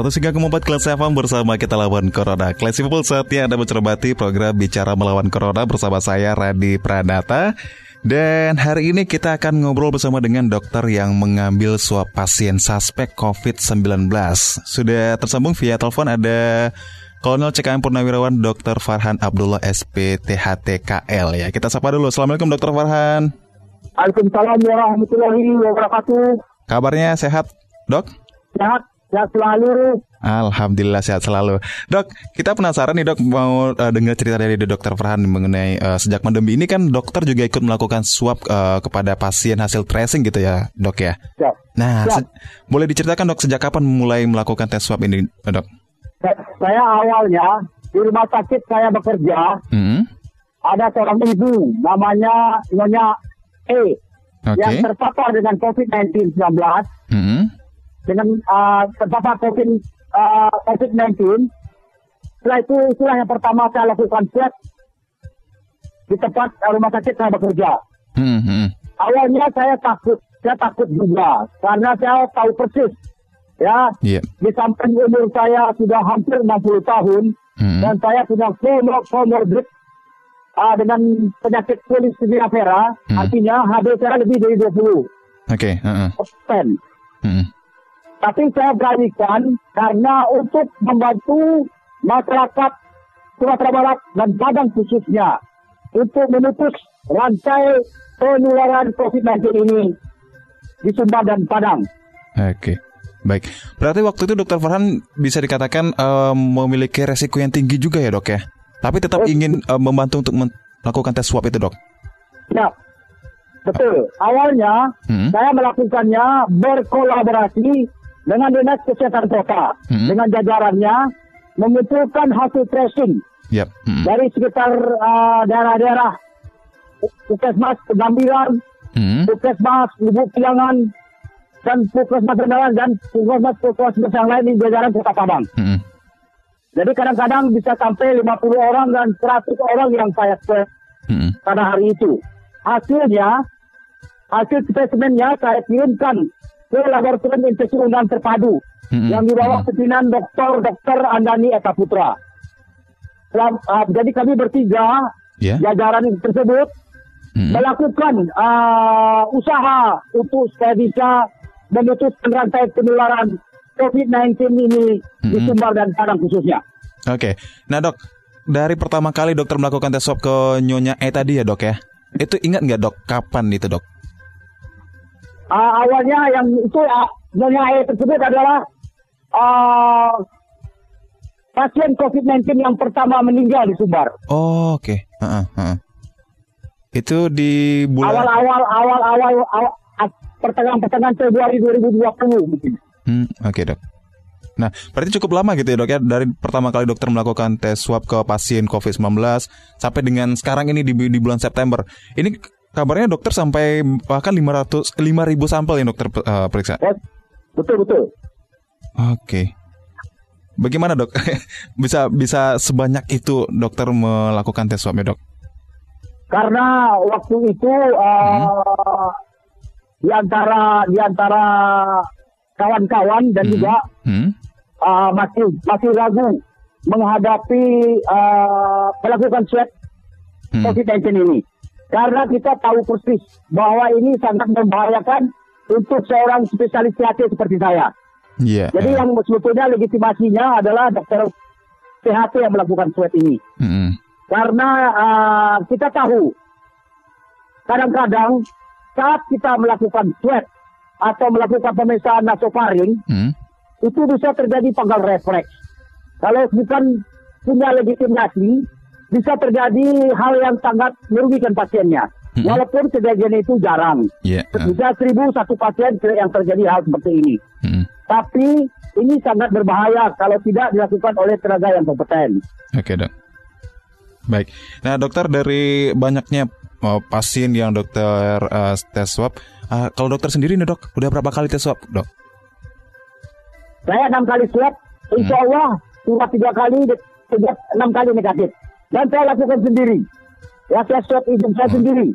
Empat kelas FM bersama kita lawan Corona. Kelas People saatnya Anda mencermati program Bicara Melawan Corona bersama saya Radi Pranata. Dan hari ini kita akan ngobrol bersama dengan dokter yang mengambil swab pasien suspek COVID-19. Sudah tersambung via telepon ada Kolonel CKM Purnawirawan Dr. Farhan Abdullah SPTHTKL ya. Kita sapa dulu. Assalamualaikum Dr. Farhan. Waalaikumsalam warahmatullahi wabarakatuh. Kabarnya sehat, Dok? Sehat. Sehat selalu. Alhamdulillah sehat selalu. Dok, kita penasaran nih dok mau uh, dengar cerita dari dokter Farhan mengenai uh, sejak pandemi ini kan dokter juga ikut melakukan swab uh, kepada pasien hasil tracing gitu ya dok ya. Siap. Nah, Siap. boleh diceritakan dok sejak kapan mulai melakukan tes swab ini dok? Saya awalnya di rumah sakit saya bekerja. Hmm. Ada seorang ibu namanya Nyonya E okay. yang terpapar dengan COVID-19 19. Hmm dengan uh, terpapar COVID, uh, COVID-19. Setelah itu, itulah yang pertama saya lakukan swab di tempat uh, rumah sakit saya bekerja. Hmm, hmm. Awalnya saya takut, saya takut juga karena saya tahu persis ya yeah. di samping umur saya sudah hampir 60 tahun hmm. dan saya punya comorbid uh, dengan penyakit polisomia vera, hmm. artinya HB saya lebih dari 20. Oke. Okay. Uh -uh. Hmm. Tapi saya beranikan karena untuk membantu masyarakat Sumatera Barat dan Padang khususnya untuk memutus rantai penularan COVID-19 ini di Sumbar dan Padang. Oke. Baik, berarti waktu itu Dokter Farhan bisa dikatakan uh, memiliki resiko yang tinggi juga ya dok ya, tapi tetap ingin uh, membantu untuk melakukan tes swab itu dok. Ya, betul. Awalnya hmm. saya melakukannya berkolaborasi dengan dinas kesehatan kota hmm. dengan jajarannya mengumpulkan hasil tracing yep. hmm. dari sekitar uh, daerah-daerah puskesmas Pegambiran, hmm. puskesmas Lubuk Pilangan, dan puskesmas Rendawan dan puskesmas puskesmas yang lain di jajaran kota Padang. Hmm. Jadi kadang-kadang bisa sampai 50 orang dan 100 orang yang saya swab hmm. pada hari itu. Hasilnya, hasil spesimennya saya kirimkan ke laboratorium infeksi undang terpadu mm-hmm. yang dibawa pimpinan Dr. Dr. Andani Eka Putra. Uh, jadi kami bertiga yeah. jajaran tersebut mm-hmm. melakukan uh, usaha untuk supaya bisa memutus rantai penularan COVID-19 ini mm-hmm. di Sumbar dan Padang khususnya. Oke, okay. nah dok, dari pertama kali dokter melakukan tes swab ke Nyonya E tadi ya dok ya, itu ingat nggak dok kapan itu dok? Uh, awalnya yang itu uh, yang air tersebut adalah uh, pasien COVID-19 yang pertama meninggal di Sumbar. Oh, oke. Okay. Uh, uh, uh. Itu di bulan awal-awal awal-awal awal, pertengahan-pertengahan Februari 2020 mungkin. Hmm, oke, okay, Dok. Nah, berarti cukup lama gitu ya dok ya dari pertama kali dokter melakukan tes swab ke pasien COVID-19 sampai dengan sekarang ini di, di bulan September. Ini kabarnya dokter sampai bahkan 500 5000 sampel yang dokter uh, periksa. Ya, betul betul. Oke. Okay. Bagaimana dok? bisa bisa sebanyak itu dokter melakukan tes swab ya dok? Karena waktu itu uh, hmm. di antara di antara kawan-kawan dan hmm. juga hmm. Uh, masih masih ragu menghadapi uh, melakukan swab hmm. COVID-19 ini. Karena kita tahu persis bahwa ini sangat membahayakan untuk seorang spesialis THT seperti saya. Yeah, Jadi yeah. yang sebetulnya legitimasinya adalah dokter THT yang melakukan swab ini. Mm -hmm. Karena uh, kita tahu kadang-kadang saat kita melakukan swab atau melakukan pemeriksaan nasofaring, mm. itu bisa terjadi panggal refleks. Kalau bukan punya legitimasi, bisa terjadi hal yang sangat merugikan pasiennya. Hmm. Walaupun kejadian itu jarang. Yeah. Bisa seribu satu pasien yang terjadi hal seperti ini. Hmm. Tapi ini sangat berbahaya kalau tidak dilakukan oleh tenaga yang kompeten. Oke dok. Baik. Nah dokter dari banyaknya oh, pasien yang dokter uh, tes swab, uh, kalau dokter sendiri nih dok, udah berapa kali tes swab dok? Saya enam kali swab, insya hmm. Allah sudah tiga kali, tiga, enam kali negatif. Dan saya lakukan sendiri. Ya saya swab hidung saya oh. sendiri.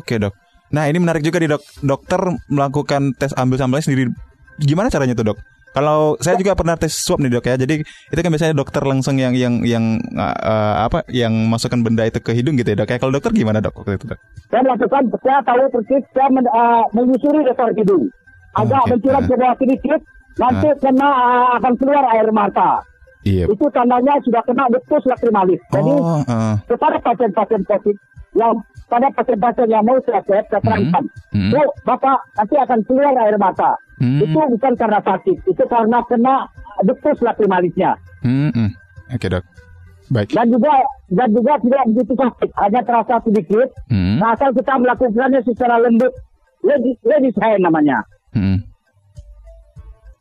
Oke dok. Nah ini menarik juga nih dok. Dokter melakukan tes ambil sampelnya sendiri. Gimana caranya tuh dok? Kalau saya juga pernah tes swab nih dok ya. Jadi itu kan biasanya dokter langsung yang yang yang uh, apa yang masukkan benda itu ke hidung gitu ya dok. Ya kalau dokter gimana dok waktu itu dok? Saya melakukan saya tahu persis saya men, uh, menyusuri dasar hidung. Agak okay. mencirat uh. ke bawah sedikit, nanti uh. kena uh, akan keluar air mata. Iya. Itu tandanya sudah kena betul lakrimalis. Jadi oh, uh. kepada pasien-pasien COVID yang pada pasien-pasien yang mau saya saya terangkan. Hmm. Hmm. Bapak nanti akan keluar air mata. Hmm. Itu bukan karena sakit, itu karena kena betul lakrimalisnya. Hmm. hmm. Oke okay, dok. Baik. Dan juga dan juga tidak begitu sakit, hanya terasa sedikit. Hmm. Nah, asal kita melakukannya secara lembut, ladies, ladies hand namanya.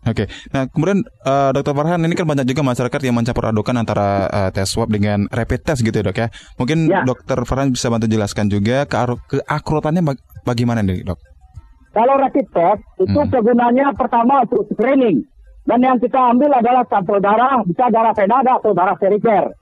Oke, nah kemudian uh, Dokter Farhan ini kan banyak juga masyarakat yang mencampur adukan antara uh, tes swab dengan rapid test gitu ya dok ya. Mungkin ya. Dokter Farhan bisa bantu jelaskan juga ke keakuratannya bag bagaimana nih dok? Kalau rapid test itu hmm. kegunaannya pertama untuk screening dan yang kita ambil adalah sampel darah, bisa darah venada atau darah seriker.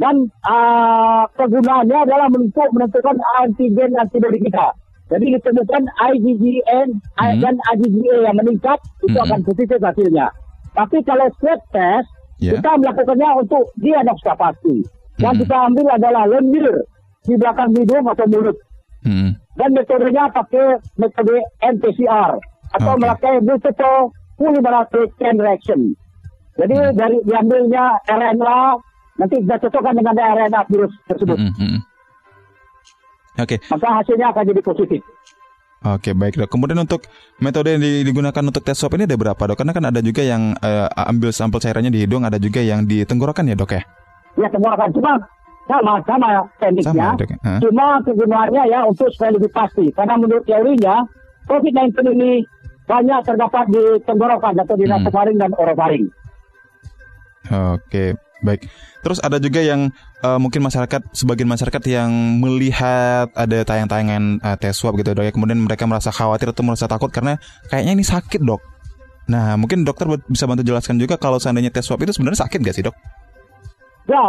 Dan uh, kegunaannya adalah untuk menentukan antigen antibodi kita. Jadi ditemukan IgGN hmm. dan IgGA yang meningkat itu hmm. akan positif hasilnya. Tapi kalau swab test yeah. kita melakukannya untuk diagnostikasi. Yang hmm. kita ambil adalah lendir di belakang hidung atau mulut. Hmm. Dan metodenya pakai metode MPCR atau okay. memakai multiple polymerase chain reaction. Jadi hmm. dari diambilnya RNA nanti kita cocokkan dengan RNA virus tersebut. Hmm. Hmm, hmm. Oke. Okay. Maka hasilnya akan jadi positif. Oke baik dok. Kemudian untuk metode yang digunakan untuk tes swab ini ada berapa dok? Karena kan ada juga yang uh, ambil sampel cairannya di hidung, ada juga yang di tenggorokan ya dok ya? Ya tenggorokan cuma sama sama tekniknya. Sama, dok, huh? Cuma kegunaannya ya untuk supaya lebih pasti. Karena menurut teorinya COVID-19 ini banyak terdapat di tenggorokan atau di hmm. nasofaring dan orofaring. Oke baik. Terus ada juga yang uh, mungkin masyarakat sebagian masyarakat yang melihat ada tayang-tayangan uh, tes swab gitu dok ya kemudian mereka merasa khawatir atau merasa takut karena kayaknya ini sakit dok. Nah mungkin dokter bisa bantu jelaskan juga kalau seandainya tes swab itu sebenarnya sakit gak sih dok? Ya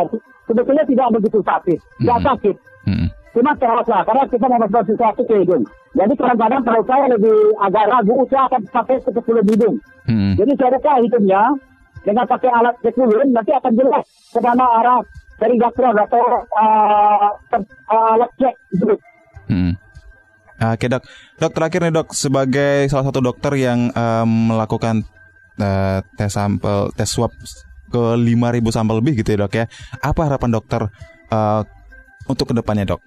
sebetulnya tidak begitu sakit, tidak hmm. sakit. Hmm. Cuma terasa karena kita mau masuk sesuatu ke hidung. Jadi kadang-kadang kalau saya lebih agak ragu, saya akan pakai ke hidung. Hmm. Jadi saya hidungnya dengan pakai alat sekulun nanti akan jelas ke mana arah dari gastron atau uh, uh, alat cek tersebut. Hmm. Oke dok, dok terakhir nih dok sebagai salah satu dokter yang um, melakukan uh, tes sampel tes swab ke 5.000 sampel lebih gitu ya dok ya. Apa harapan dokter uh, untuk ke depannya dok?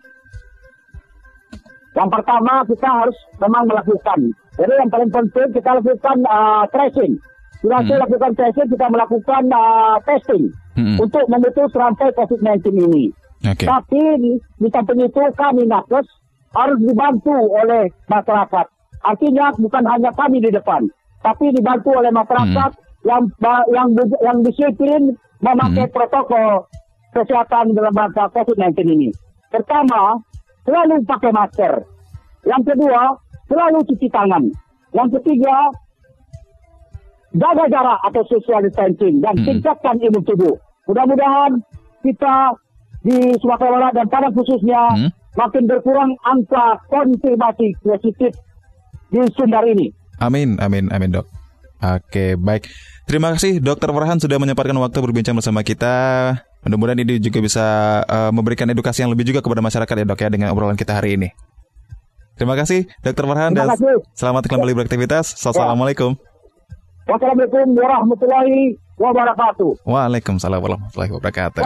Yang pertama kita harus memang melakukan. Jadi yang paling penting kita lakukan uh, tracing. Setelah hmm. lakukan tracing kita melakukan uh, testing hmm. untuk memutus rantai COVID-19 ini. Okay. Tapi di, di samping itu kami nakes harus dibantu oleh masyarakat. Artinya bukan hanya kami di depan, tapi dibantu oleh masyarakat hmm. yang yang yang disiplin memakai hmm. protokol kesehatan dalam rangka COVID-19 ini. Pertama, selalu pakai masker. Yang kedua, selalu cuci tangan. Yang ketiga, jaga jarak atau social distancing dan hmm. tingkatkan imun tubuh. Mudah-mudahan kita di Sumatera Barat dan pada khususnya hmm? makin berkurang angka konfirmasi positif di Sundar ini. Amin, amin, amin dok. Oke, baik. Terima kasih Dokter Farhan sudah menyempatkan waktu berbincang bersama kita. Mudah-mudahan ini juga bisa uh, memberikan edukasi yang lebih juga kepada masyarakat ya dok ya dengan obrolan kita hari ini. Terima kasih Dokter Farhan dan kasih. selamat kembali beraktivitas. Ya. Assalamualaikum. Wassalamualaikum warahmatullahi wabarakatuh. Waalaikumsalam warahmatullahi wabarakatuh.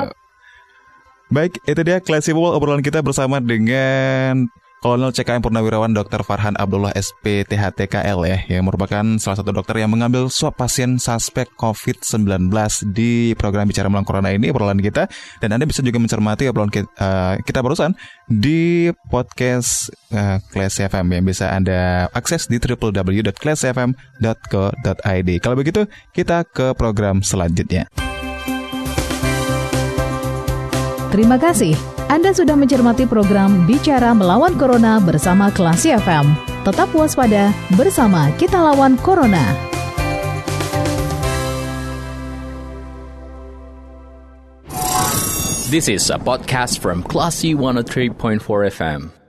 Baik, itu dia Classy People obrolan kita bersama dengan Kolonel CKM Purnawirawan Dr. Farhan Abdullah SPTHTKL ya, yang merupakan salah satu dokter yang mengambil swab pasien suspek COVID-19 di program Bicara Melawan Corona ini, obrolan kita. Dan Anda bisa juga mencermati obrolan kita, uh, kita barusan di podcast uh, Class FM yang bisa Anda akses di www.classfm.co.id. Kalau begitu, kita ke program selanjutnya. Terima kasih. Anda sudah mencermati program Bicara Melawan Corona bersama Klasi FM. Tetap waspada, bersama kita lawan Corona. This is a podcast from Classy 103.4 FM.